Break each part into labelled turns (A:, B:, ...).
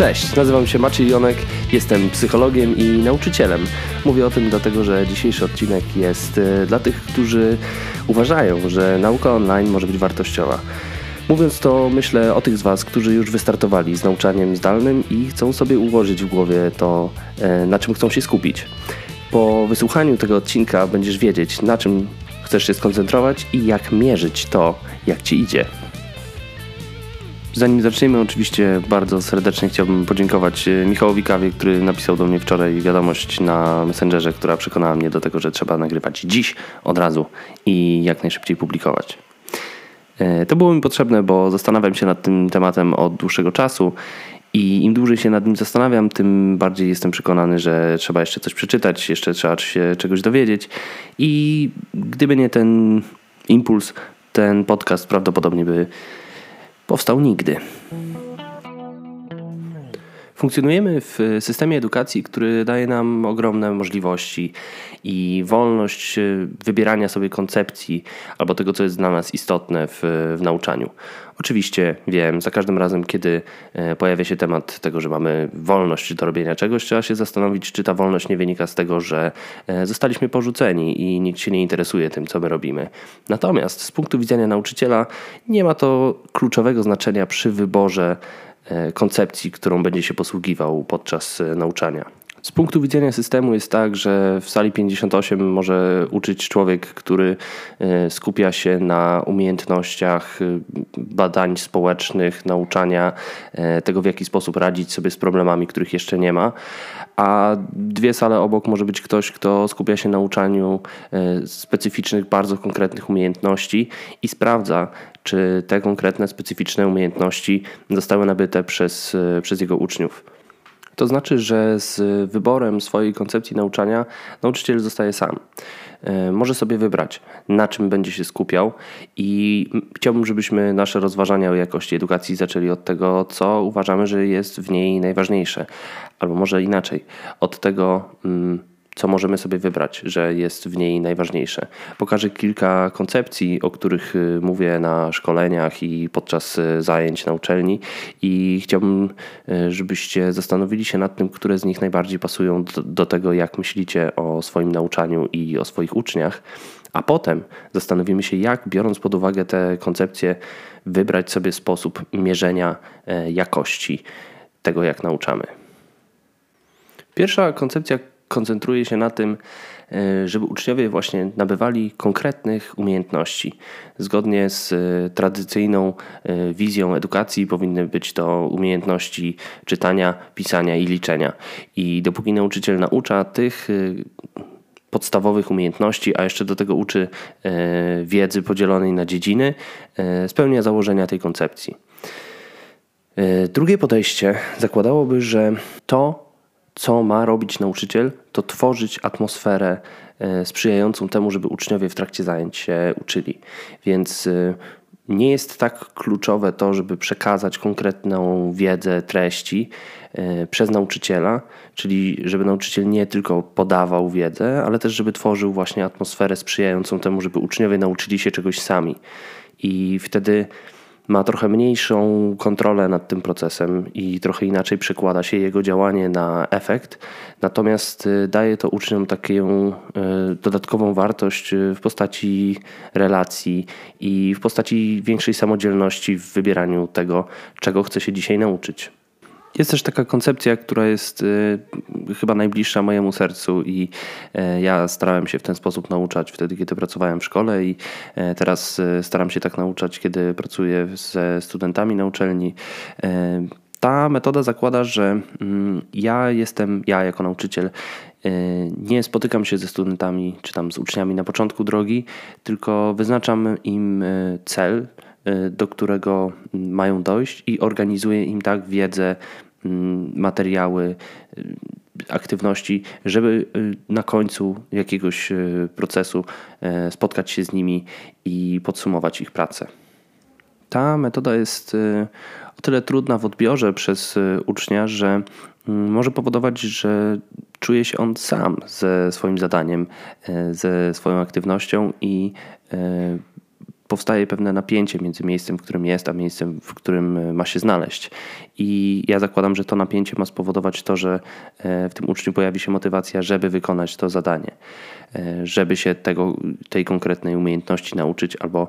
A: Cześć, nazywam się Maciej Jonek, jestem psychologiem i nauczycielem. Mówię o tym dlatego, że dzisiejszy odcinek jest e, dla tych, którzy uważają, że nauka online może być wartościowa. Mówiąc to, myślę o tych z Was, którzy już wystartowali z nauczaniem zdalnym i chcą sobie ułożyć w głowie to, e, na czym chcą się skupić. Po wysłuchaniu tego odcinka będziesz wiedzieć, na czym chcesz się skoncentrować i jak mierzyć to, jak Ci idzie. Zanim zaczniemy, oczywiście bardzo serdecznie chciałbym podziękować e, Michałowi Kawie, który napisał do mnie wczoraj wiadomość na Messengerze, która przekonała mnie do tego, że trzeba nagrywać dziś od razu i jak najszybciej publikować. E, to było mi potrzebne, bo zastanawiam się nad tym tematem od dłuższego czasu i im dłużej się nad nim zastanawiam, tym bardziej jestem przekonany, że trzeba jeszcze coś przeczytać, jeszcze trzeba się czegoś dowiedzieć. I gdyby nie ten impuls, ten podcast prawdopodobnie by powstał nigdy. Funkcjonujemy w systemie edukacji, który daje nam ogromne możliwości i wolność e, wybierania sobie koncepcji albo tego, co jest dla nas istotne w, w nauczaniu. Oczywiście wiem, za każdym razem, kiedy e, pojawia się temat tego, że mamy wolność do robienia czegoś, trzeba się zastanowić, czy ta wolność nie wynika z tego, że e, zostaliśmy porzuceni i nikt się nie interesuje tym, co my robimy. Natomiast z punktu widzenia nauczyciela nie ma to kluczowego znaczenia przy wyborze koncepcji, którą będzie się posługiwał podczas e, nauczania. Z punktu widzenia systemu jest tak, że w sali 58 może uczyć człowiek, który e, skupia się na umiejętnościach badań społecznych, nauczania tego, w jaki sposób radzić sobie z problemami, których jeszcze nie ma. A dwie sale obok może być ktoś, kto skupia się na nauczaniu specyficznych, bardzo konkretnych umiejętności i sprawdza, czy te konkretne, specyficzne umiejętności zostały nabyte przez, e, przez jego uczniów. To znaczy, że z wyborem swojej koncepcji nauczania nauczyciel zostaje sam. E, może sobie wybrać, na czym będzie się skupiał, i chciałbym, żebyśmy nasze rozważania o jakości edukacji zaczęli od tego, co uważamy, że jest w niej najważniejsze, albo może inaczej, od tego, mm, co możemy sobie wybrać, że jest w niej najważniejsze. Pokażę kilka koncepcji, o których y, mówię na szkoleniach i podczas y, zajęć na uczelni i chciałbym, y, żebyście zastanowili się nad tym, które z nich najbardziej pasują do, tego, jak myślicie o swoim nauczaniu i o swoich uczniach. A potem zastanowimy się, jak biorąc pod uwagę te koncepcje, wybrać sobie sposób mierzenia e, jakości tego, jak nauczamy. Pierwsza koncepcja, koncentruje się na tym, e, żeby uczniowie właśnie nabywali konkretnych umiejętności. Zgodnie z e, tradycyjną e, wizją edukacji powinny być to umiejętności czytania, pisania i liczenia. I dopóki nauczyciel naucza tych podstawowych umiejętności, a jeszcze do tego uczy wiedzy podzielonej na dziedziny, spełnia założenia tej koncepcji. Drugie podejście zakładałoby, że to, co ma robić nauczyciel, to tworzyć atmosferę e, sprzyjającą temu, żeby uczniowie w trakcie zajęć się uczyli. Więc e, nie jest tak kluczowe to, żeby przekazać konkretną wiedzę, treści e, przez nauczyciela, czyli żeby nauczyciel nie tylko podawał wiedzę, ale też żeby tworzył właśnie atmosferę sprzyjającą temu, żeby uczniowie nauczyli się czegoś sami. I wtedy ma trochę mniejszą kontrolę nad tym procesem i trochę inaczej przekłada się jego działanie na efekt, natomiast y, daje to uczniom taką y, dodatkową wartość y, w postaci relacji i w postaci większej samodzielności w wybieraniu tego, czego chce się dzisiaj nauczyć. Jest też taka koncepcja, która jest y, chyba najbliższa mojemu sercu i y, ja starałem się w ten sposób nauczać wtedy, kiedy pracowałem w szkole i y, teraz y, staram się tak nauczać, kiedy pracuję ze studentami na uczelni. Ta metoda zakłada, że mm, ja jestem, ja jako nauczyciel, nie spotykam się ze studentami czy tam z uczniami na początku drogi, tylko wyznaczam im cel, do którego mają dojść i organizuje im tak wiedzę, mm, materiały, y, aktywności, żeby y, na końcu jakiegoś procesu spotkać się z nimi i podsumować ich pracę. Ta metoda jest o tyle trudna w odbiorze przez ucznia, że mm, może powodować, że czuje się on sam ze swoim zadaniem, ze swoją aktywnością i powstaje pewne napięcie między miejscem, w którym jest, a miejscem, w którym ma się znaleźć. I ja zakładam, że to napięcie ma spowodować to, że w tym uczniu pojawi się motywacja, żeby wykonać to zadanie, żeby się tego, tej konkretnej umiejętności nauczyć, albo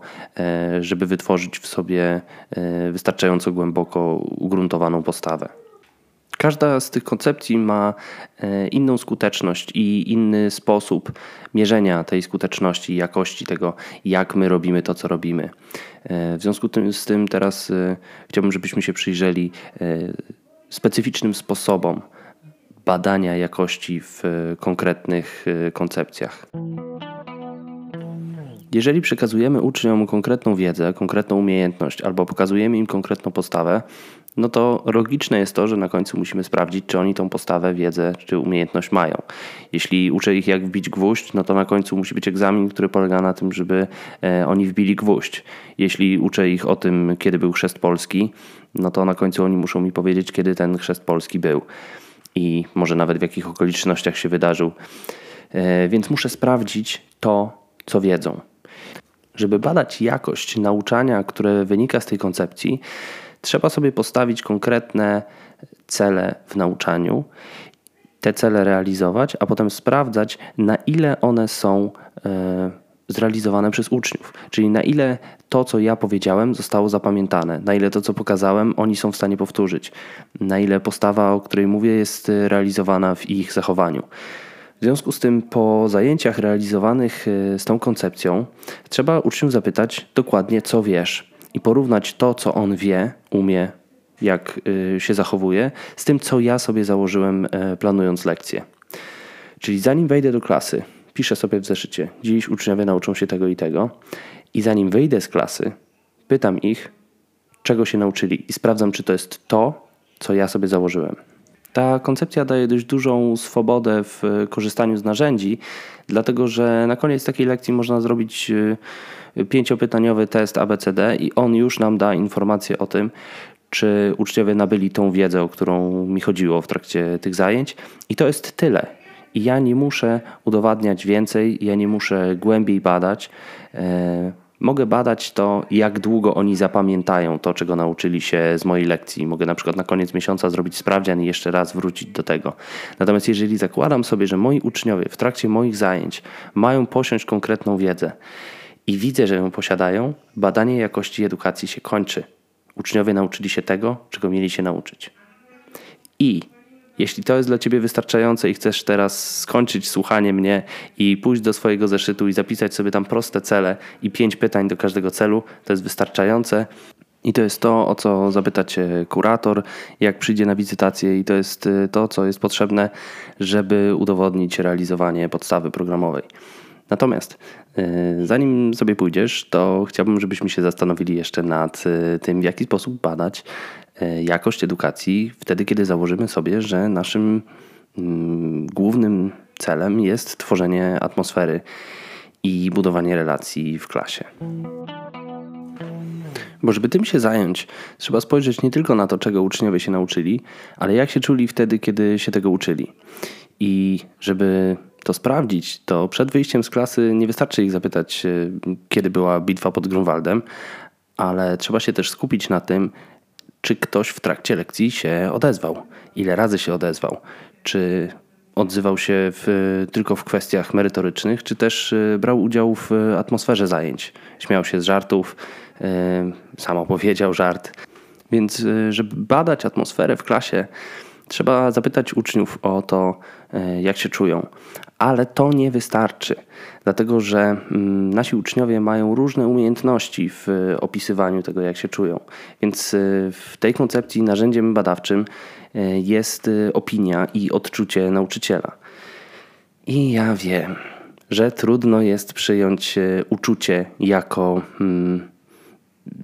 A: żeby wytworzyć w sobie wystarczająco głęboko ugruntowaną postawę. Każda z tych koncepcji ma e, inną skuteczność i inny sposób mierzenia tej skuteczności i jakości tego, jak my robimy to, co robimy. E, w związku z tym teraz e, chciałbym, żebyśmy się przyjrzeli specyficznym sposobom badania jakości w konkretnych koncepcjach. Jeżeli przekazujemy uczniom konkretną wiedzę, konkretną umiejętność albo pokazujemy im konkretną postawę, no to logiczne jest to, że na końcu musimy sprawdzić, czy oni tą postawę, wiedzę czy umiejętność mają. Jeśli uczę ich, jak wbić gwóźdź, no to na końcu musi być egzamin, który polega na tym, żeby e, oni wbili gwóźdź. Jeśli uczę ich o tym, kiedy był chrzest polski, no to na końcu oni muszą mi powiedzieć, kiedy ten chrzest polski był i może nawet w jakich okolicznościach się wydarzył. E, więc muszę sprawdzić to, co wiedzą. Żeby badać jakość nauczania, które wynika z tej koncepcji, trzeba sobie postawić konkretne cele w nauczaniu, te cele realizować, a potem sprawdzać, na ile one są e, zrealizowane przez uczniów. Czyli na ile to, co ja powiedziałem, zostało zapamiętane, na ile to, co pokazałem, oni są w stanie powtórzyć, na ile postawa, o której mówię, jest realizowana w ich zachowaniu. W związku z tym, po zajęciach realizowanych e, z tą koncepcją, trzeba uczniów zapytać dokładnie, co wiesz, i porównać to, co on wie, umie, jak e, się zachowuje, z tym, co ja sobie założyłem, e, planując lekcję. Czyli zanim wejdę do klasy, piszę sobie w zeszycie, dziś uczniowie nauczą się tego i tego, i zanim wyjdę z klasy, pytam ich, czego się nauczyli, i sprawdzam, czy to jest to, co ja sobie założyłem. Ta koncepcja daje dość dużą swobodę w korzystaniu z narzędzi, dlatego że na koniec takiej lekcji można zrobić y, pięciopytaniowy test ABCD i on już nam da informację o tym, czy uczniowie nabyli tą wiedzę, o którą mi chodziło w trakcie tych zajęć. I to jest tyle. I ja nie muszę udowadniać więcej, ja nie muszę głębiej badać. Mogę badać to, jak długo oni zapamiętają to, czego nauczyli się z mojej lekcji. Mogę na przykład na koniec miesiąca zrobić sprawdzian i jeszcze raz wrócić do tego. Natomiast jeżeli zakładam sobie, że moi uczniowie w trakcie moich zajęć mają posiąść konkretną wiedzę i widzę, że ją posiadają, badanie jakości edukacji się kończy. Uczniowie nauczyli się tego, czego mieli się nauczyć. I jeśli to jest dla Ciebie wystarczające i chcesz teraz skończyć słuchanie mnie i pójść do swojego zeszytu i zapisać sobie tam proste cele i pięć pytań do każdego celu, to jest wystarczające. I to jest to, o co zapyta Cię kurator, jak przyjdzie na wizytację, i to jest y, to, co jest potrzebne, żeby udowodnić realizowanie podstawy programowej. Natomiast y, zanim sobie pójdziesz, to chciałbym, żebyśmy się zastanowili jeszcze nad y, tym, w jaki sposób badać jakość edukacji wtedy, kiedy założymy sobie, że naszym mm, głównym celem jest tworzenie atmosfery i budowanie relacji w klasie. Bo żeby tym się zająć, trzeba spojrzeć nie tylko na to, czego uczniowie się nauczyli, ale jak się czuli wtedy, kiedy się tego uczyli. I żeby to sprawdzić, to przed wyjściem z klasy nie wystarczy ich zapytać, e, kiedy była bitwa pod Grunwaldem, ale trzeba się też skupić na tym, czy ktoś w trakcie lekcji się odezwał, ile razy się odezwał, czy odzywał się w, tylko w kwestiach merytorycznych, czy też y, brał udział w atmosferze zajęć. Śmiał się z żartów, y, sam opowiedział żart. Więc, y, żeby badać atmosferę w klasie, trzeba zapytać uczniów o to, jak się czują. Ale to nie wystarczy, dlatego że mm, nasi uczniowie mają różne umiejętności w opisywaniu tego, jak się czują. Więc y, w tej koncepcji narzędziem badawczym y, jest y, opinia i odczucie nauczyciela. I ja wiem, że trudno jest przyjąć uczucie jako mm,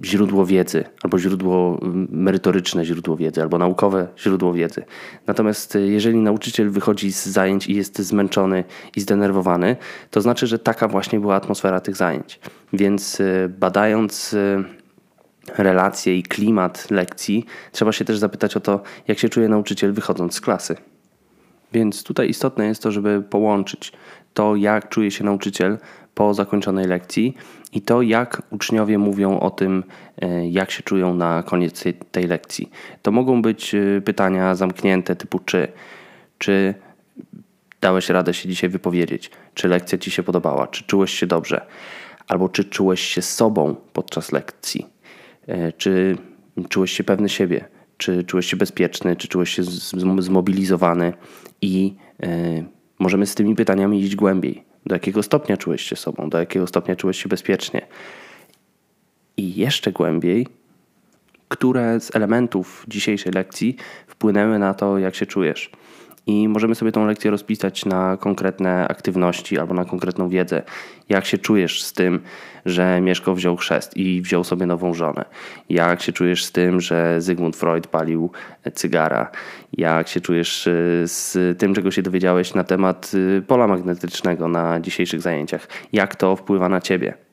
A: źródło wiedzy, albo źródło merytoryczne źródło wiedzy, albo naukowe źródło wiedzy. Natomiast y, jeżeli nauczyciel wychodzi z zajęć i jest zmęczony i zdenerwowany, to znaczy, że taka właśnie była atmosfera tych zajęć. Więc y, badając y, relacje i klimat lekcji, trzeba się też zapytać o to, jak się czuje nauczyciel wychodząc z klasy. Więc tutaj istotne jest to, żeby połączyć to, jak czuje się nauczyciel po zakończonej lekcji i to, jak uczniowie mówią o tym, e, jak się czują na koniec tej lekcji. To mogą być e, pytania zamknięte typu czy, czy dałeś radę się dzisiaj wypowiedzieć, czy lekcja ci się podobała, czy czułeś się dobrze, albo czy czułeś się sobą podczas lekcji, e, czy czułeś się pewny siebie, czy czułeś się bezpieczny, czy czułeś się zmobilizowany? I możemy z tymi pytaniami iść głębiej. Do jakiego stopnia czułeś się sobą, do jakiego stopnia czułeś się bezpiecznie. I jeszcze głębiej, które z elementów dzisiejszej lekcji wpłynęły na to, jak się czujesz i możemy sobie tą lekcję rozpisać na konkretne aktywności albo na konkretną wiedzę. Jak się czujesz z tym, że Mieszko wziął chrzest i wziął sobie nową żonę? Jak się czujesz z tym, że Zygmunt Freud palił cygara? Jak się czujesz y, z tym, czego się dowiedziałeś na temat y, pola magnetycznego na dzisiejszych zajęciach? Jak to wpływa na ciebie?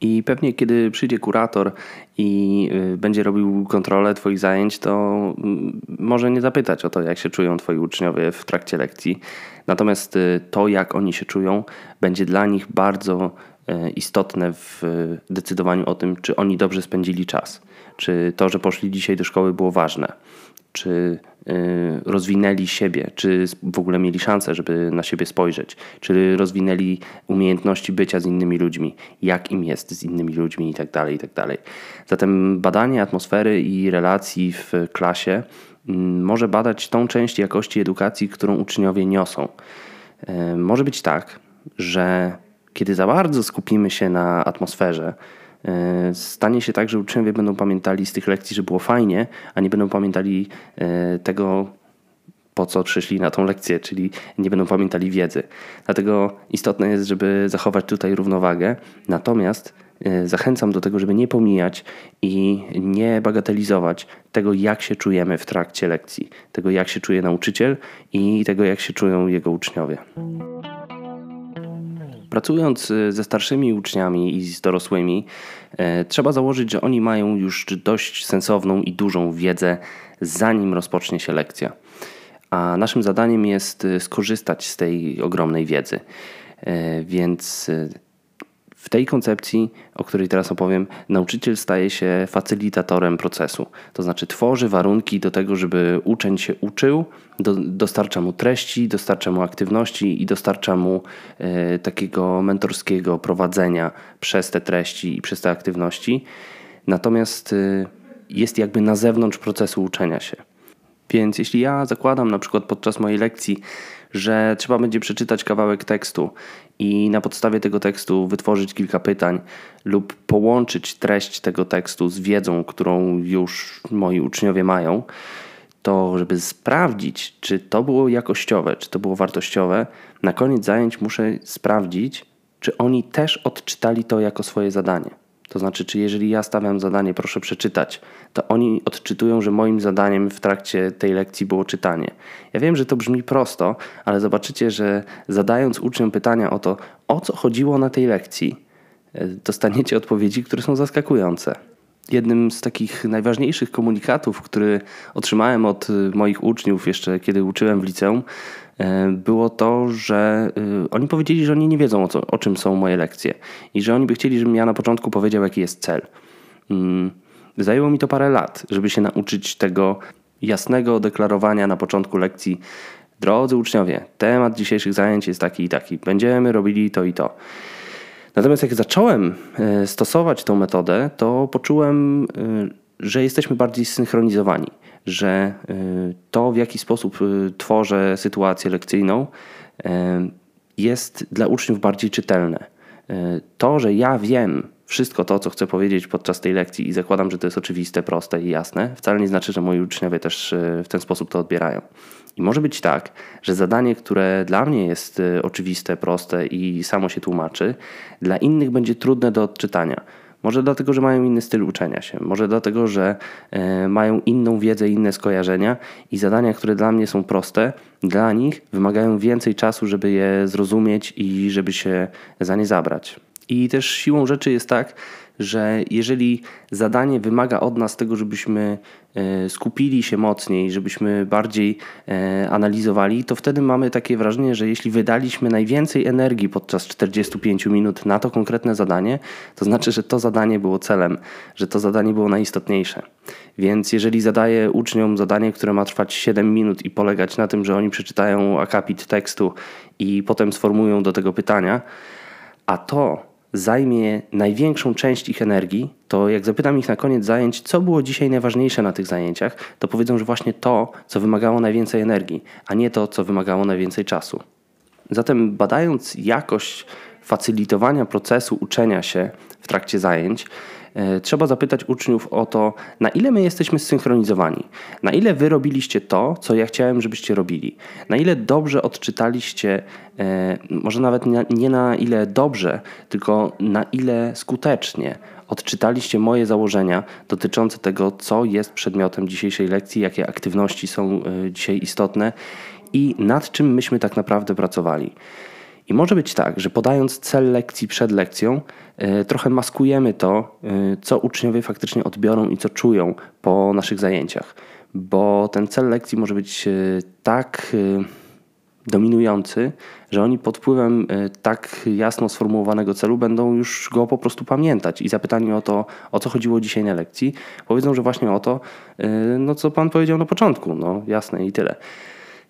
A: I pewnie kiedy przyjdzie kurator i y, będzie robił kontrolę Twoich zajęć, to mm, może nie zapytać o to, jak się czują Twoi uczniowie w trakcie lekcji. Natomiast y, to, jak oni się czują, będzie dla nich bardzo y, istotne w decydowaniu o tym, czy oni dobrze spędzili czas, czy to, że poszli dzisiaj do szkoły było ważne, czy y, rozwinęli siebie, czy w ogóle mieli szansę, żeby na siebie spojrzeć, czy rozwinęli umiejętności bycia z innymi ludźmi, jak im jest z innymi ludźmi itd. Tak itd. Tak Zatem badanie atmosfery i relacji w klasie mm, może badać tą część jakości edukacji, którą uczniowie niosą. Y, może być tak, że kiedy za bardzo skupimy się na atmosferze, E, stanie się tak, że uczniowie będą pamiętali z tych lekcji, że było fajnie, a nie będą pamiętali e, tego, po co przyszli na tą lekcję, czyli nie będą pamiętali wiedzy. Dlatego istotne jest, żeby zachować tutaj równowagę. Natomiast e, zachęcam do tego, żeby nie pomijać i nie bagatelizować tego, jak się czujemy w trakcie lekcji, tego, jak się czuje nauczyciel i tego, jak się czują jego uczniowie. Pracując y, ze starszymi uczniami i z dorosłymi, e, trzeba założyć, że oni mają już dość sensowną i dużą wiedzę, zanim rozpocznie się lekcja. A naszym zadaniem jest y, skorzystać z tej ogromnej wiedzy. Więc y, w tej koncepcji, o której teraz opowiem, nauczyciel staje się facylitatorem procesu. To znaczy tworzy warunki do tego, żeby uczeń się uczył, do, dostarcza mu treści, dostarcza mu aktywności i dostarcza mu e, takiego mentorskiego prowadzenia przez te treści i przez te aktywności. Natomiast e, jest jakby na zewnątrz procesu uczenia się. Więc jeśli ja zakładam na przykład podczas mojej lekcji, że trzeba będzie przeczytać kawałek tekstu i na podstawie tego tekstu wytworzyć kilka pytań lub połączyć treść tego tekstu z wiedzą, którą już moi uczniowie mają, to żeby sprawdzić, czy to było jakościowe, czy to było wartościowe, na koniec zajęć muszę sprawdzić, czy oni też odczytali to jako swoje zadanie. To znaczy, czy jeżeli ja stawiam zadanie, proszę przeczytać, to oni odczytują, że moim zadaniem w trakcie tej lekcji było czytanie. Ja wiem, że to brzmi prosto, ale zobaczycie, że zadając uczniom pytania o to, o co chodziło na tej lekcji, e, dostaniecie odpowiedzi, które są zaskakujące. Jednym z takich najważniejszych komunikatów, który otrzymałem od moich uczniów jeszcze kiedy uczyłem w liceum, E, było to, że e, oni powiedzieli, że oni nie wiedzą o, co, o czym są moje lekcje i że oni by chcieli, żebym ja na początku powiedział, jaki jest cel. Mm, zajęło mi to parę lat, żeby się nauczyć tego jasnego deklarowania na początku lekcji. Drodzy uczniowie, temat dzisiejszych zajęć jest taki i taki. Będziemy robili to i to. Natomiast jak zacząłem e, stosować tą metodę, to poczułem, że jesteśmy bardziej zsynchronizowani że y, to, w jaki sposób y, tworzę sytuację lekcyjną, y, jest dla uczniów bardziej czytelne. To, że ja wiem wszystko to, co chcę powiedzieć podczas tej lekcji i zakładam, że to jest oczywiste, proste i jasne, wcale nie znaczy, że moi uczniowie też w ten sposób to odbierają. I może być tak, że zadanie, które dla mnie jest oczywiste, proste i samo się tłumaczy, dla innych będzie trudne do odczytania może dlatego, że mają inny styl uczenia się, może dlatego, że e, mają inną wiedzę, inne skojarzenia i zadania, które dla mnie są proste, dla nich wymagają więcej czasu, żeby je zrozumieć i żeby się za nie zabrać. I też siłą rzeczy jest tak, że jeżeli zadanie wymaga od nas tego, żebyśmy e, skupili się mocniej, żebyśmy bardziej e, analizowali, to wtedy mamy takie wrażenie, że jeśli wydaliśmy najwięcej energii podczas 45 minut na to konkretne zadanie, to znaczy, że to zadanie było celem, że to zadanie było najistotniejsze. Więc jeżeli zadaję uczniom zadanie, które ma trwać 7 minut i polegać na tym, że oni przeczytają akapit tekstu i potem sformułują do tego pytania, a to zajmie największą część ich energii, to jak zapytam ich na koniec zajęć, co było dzisiaj najważniejsze na tych zajęciach, to powiedzą, że właśnie to, co wymagało najwięcej energii, a nie to, co wymagało najwięcej czasu. Zatem badając jakość facylitowania procesu uczenia się w trakcie zajęć, trzeba zapytać uczniów o to, na ile my jesteśmy zsynchronizowani, na ile wy robiliście to, co ja chciałem, żebyście robili, na ile dobrze odczytaliście, e, może nawet nie na ile dobrze, tylko na ile skutecznie odczytaliście moje założenia dotyczące tego, co jest przedmiotem dzisiejszej lekcji, jakie aktywności są e, dzisiaj istotne i nad czym myśmy tak naprawdę pracowali. I może być tak, że podając cel lekcji przed lekcją, e, trochę maskujemy to, e, co uczniowie faktycznie odbiorą i co czują po naszych zajęciach, bo ten cel lekcji może być e, tak dominujący, że oni pod wpływem tak jasno sformułowanego celu będą już go po prostu pamiętać. I zapytani o to, o co chodziło dzisiaj na lekcji, powiedzą, że właśnie o to, no co pan powiedział na początku, no jasne i tyle.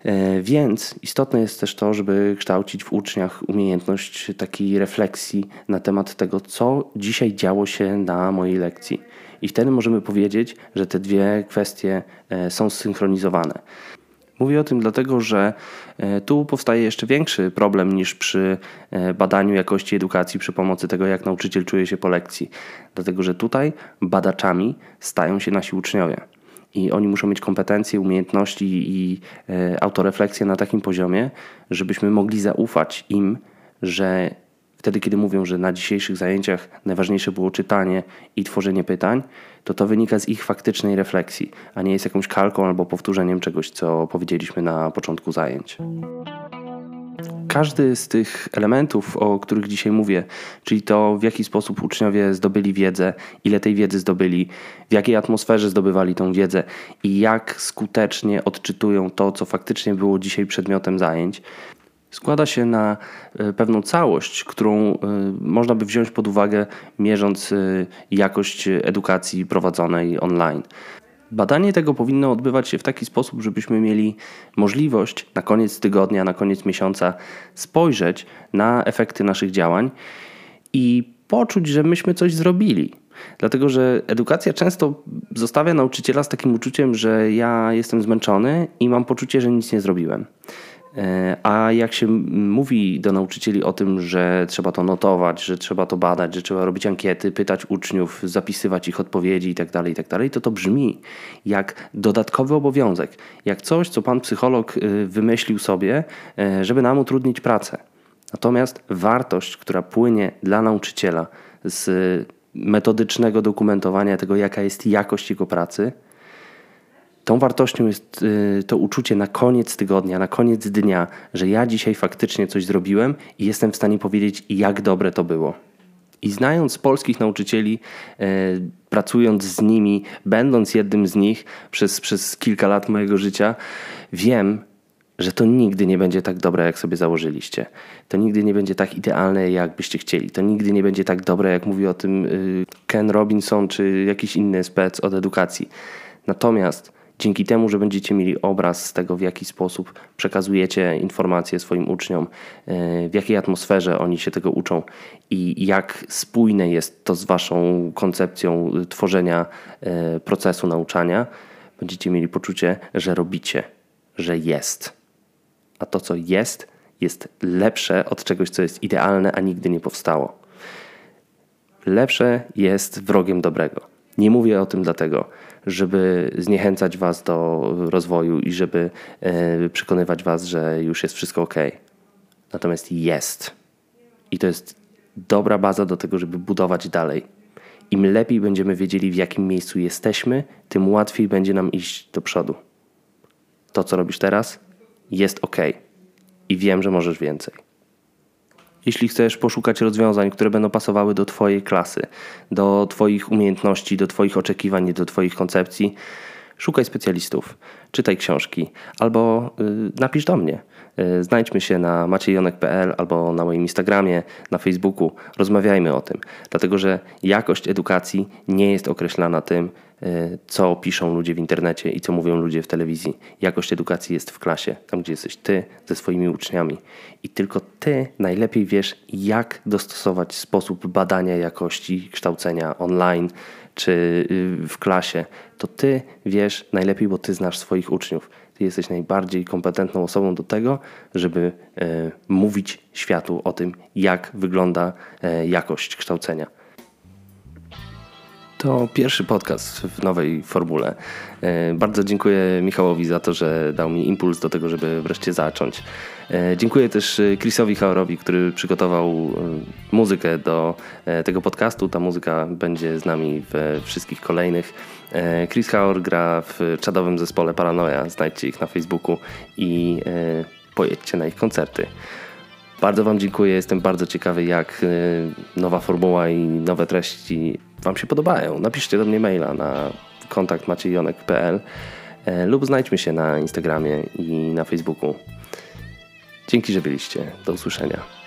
A: E, więc istotne jest też to, żeby kształcić w uczniach umiejętność takiej refleksji na temat tego, co dzisiaj działo się na mojej lekcji. I wtedy możemy powiedzieć, że te dwie kwestie e, są zsynchronizowane. Mówię o tym dlatego, że e, tu powstaje jeszcze większy problem niż przy badaniu jakości edukacji przy pomocy tego, jak nauczyciel czuje się po lekcji. Dlatego, że tutaj badaczami stają się nasi uczniowie i oni muszą mieć kompetencje, umiejętności i e, autorefleksję na takim poziomie, żebyśmy mogli zaufać im, że wtedy, kiedy mówią, że na dzisiejszych zajęciach najważniejsze było czytanie i tworzenie pytań, to to wynika z ich faktycznej refleksji, a nie jest jakąś kalką albo powtórzeniem czegoś, co powiedzieliśmy na początku zajęć każdy z tych elementów, o których dzisiaj mówię, czyli to w jaki sposób uczniowie zdobyli wiedzę, ile tej wiedzy zdobyli, w jakiej atmosferze zdobywali tą wiedzę i jak skutecznie odczytują to, co faktycznie było dzisiaj przedmiotem zajęć, składa się na e, pewną całość, którą e, można by wziąć pod uwagę, mierząc e, jakość edukacji prowadzonej online. Badanie tego powinno odbywać się w taki sposób, żebyśmy mieli możliwość na koniec tygodnia, na koniec miesiąca spojrzeć na efekty naszych działań i poczuć, że myśmy coś zrobili. Dlatego, że edukacja często zostawia nauczyciela z takim uczuciem, że ja jestem zmęczony i mam poczucie, że nic nie zrobiłem. E, a jak się mówi do nauczycieli o tym, że trzeba to notować, że trzeba to badać, że trzeba robić ankiety, pytać uczniów, zapisywać ich odpowiedzi itd., tak itd., tak to to brzmi jak dodatkowy obowiązek, jak coś, co pan psycholog y, wymyślił sobie, e, żeby nam utrudnić pracę. Natomiast wartość, która płynie dla nauczyciela z metodycznego dokumentowania tego, jaka jest jakość jego pracy, Tą wartością jest y, to uczucie na koniec tygodnia, na koniec dnia, że ja dzisiaj faktycznie coś zrobiłem i jestem w stanie powiedzieć, jak dobre to było. I znając polskich nauczycieli, e, pracując z nimi, będąc jednym z nich przez, przez kilka lat mojego życia, wiem, że to nigdy nie będzie tak dobre, jak sobie założyliście. To nigdy nie będzie tak idealne, jak byście chcieli. To nigdy nie będzie tak dobre, jak mówi o tym y, Ken Robinson czy jakiś inny spec od edukacji. Natomiast dzięki temu, że będziecie mieli obraz z tego, w jaki sposób przekazujecie informacje swoim uczniom, e, w jakiej atmosferze oni się tego uczą i jak spójne jest to z Waszą koncepcją tworzenia e, procesu nauczania, będziecie mieli poczucie, że robicie, że jest. A to, co jest, jest lepsze od czegoś, co jest idealne, a nigdy nie powstało. Lepsze jest wrogiem dobrego. Nie mówię o tym dlatego, żeby zniechęcać Was do rozwoju i żeby e, przekonywać Was, że już jest wszystko ok. Natomiast jest. I to jest dobra baza do tego, żeby budować dalej. Im lepiej będziemy wiedzieli, w jakim miejscu jesteśmy, tym łatwiej będzie nam iść do przodu. To, co robisz teraz, jest ok. I wiem, że możesz więcej. Jeśli chcesz poszukać rozwiązań, które będą pasowały do Twojej klasy, do Twoich umiejętności, do Twoich oczekiwań, do Twoich koncepcji, szukaj specjalistów, czytaj książki albo y, napisz do mnie. Y, znajdźmy się na maciejonek.pl albo na moim Instagramie, na Facebooku. Rozmawiajmy o tym, dlatego że jakość edukacji nie jest określana tym, co piszą ludzie w internecie i co mówią ludzie w telewizji. Jakość edukacji jest w klasie, tam gdzie jesteś ty ze swoimi uczniami. I tylko ty najlepiej wiesz, jak dostosować sposób badania jakości kształcenia online czy y, w klasie, to ty wiesz najlepiej, bo ty znasz swoich uczniów. Ty jesteś najbardziej kompetentną osobą do tego, żeby e, mówić światu o tym, jak wygląda jakość kształcenia. To pierwszy podcast w nowej formule. E, bardzo dziękuję Michałowi za to, że dał mi impuls do tego, żeby wreszcie zacząć. E, dziękuję też e, Chrisowi Haorowi, który przygotował muzykę do tego podcastu. Ta muzyka będzie z nami we wszystkich kolejnych. Chris Haor gra w czadowym zespole Paranoia. Znajdźcie ich na Facebooku i pojedźcie na ich koncerty. Bardzo Wam dziękuję. Jestem bardzo ciekawy, jak nowa formuła i nowe treści Wam się podobają, napiszcie do mnie maila na kontakt maciejonek.pl e, lub znajdźmy się na Instagramie i na Facebooku. Dzięki, że byliście. Do usłyszenia.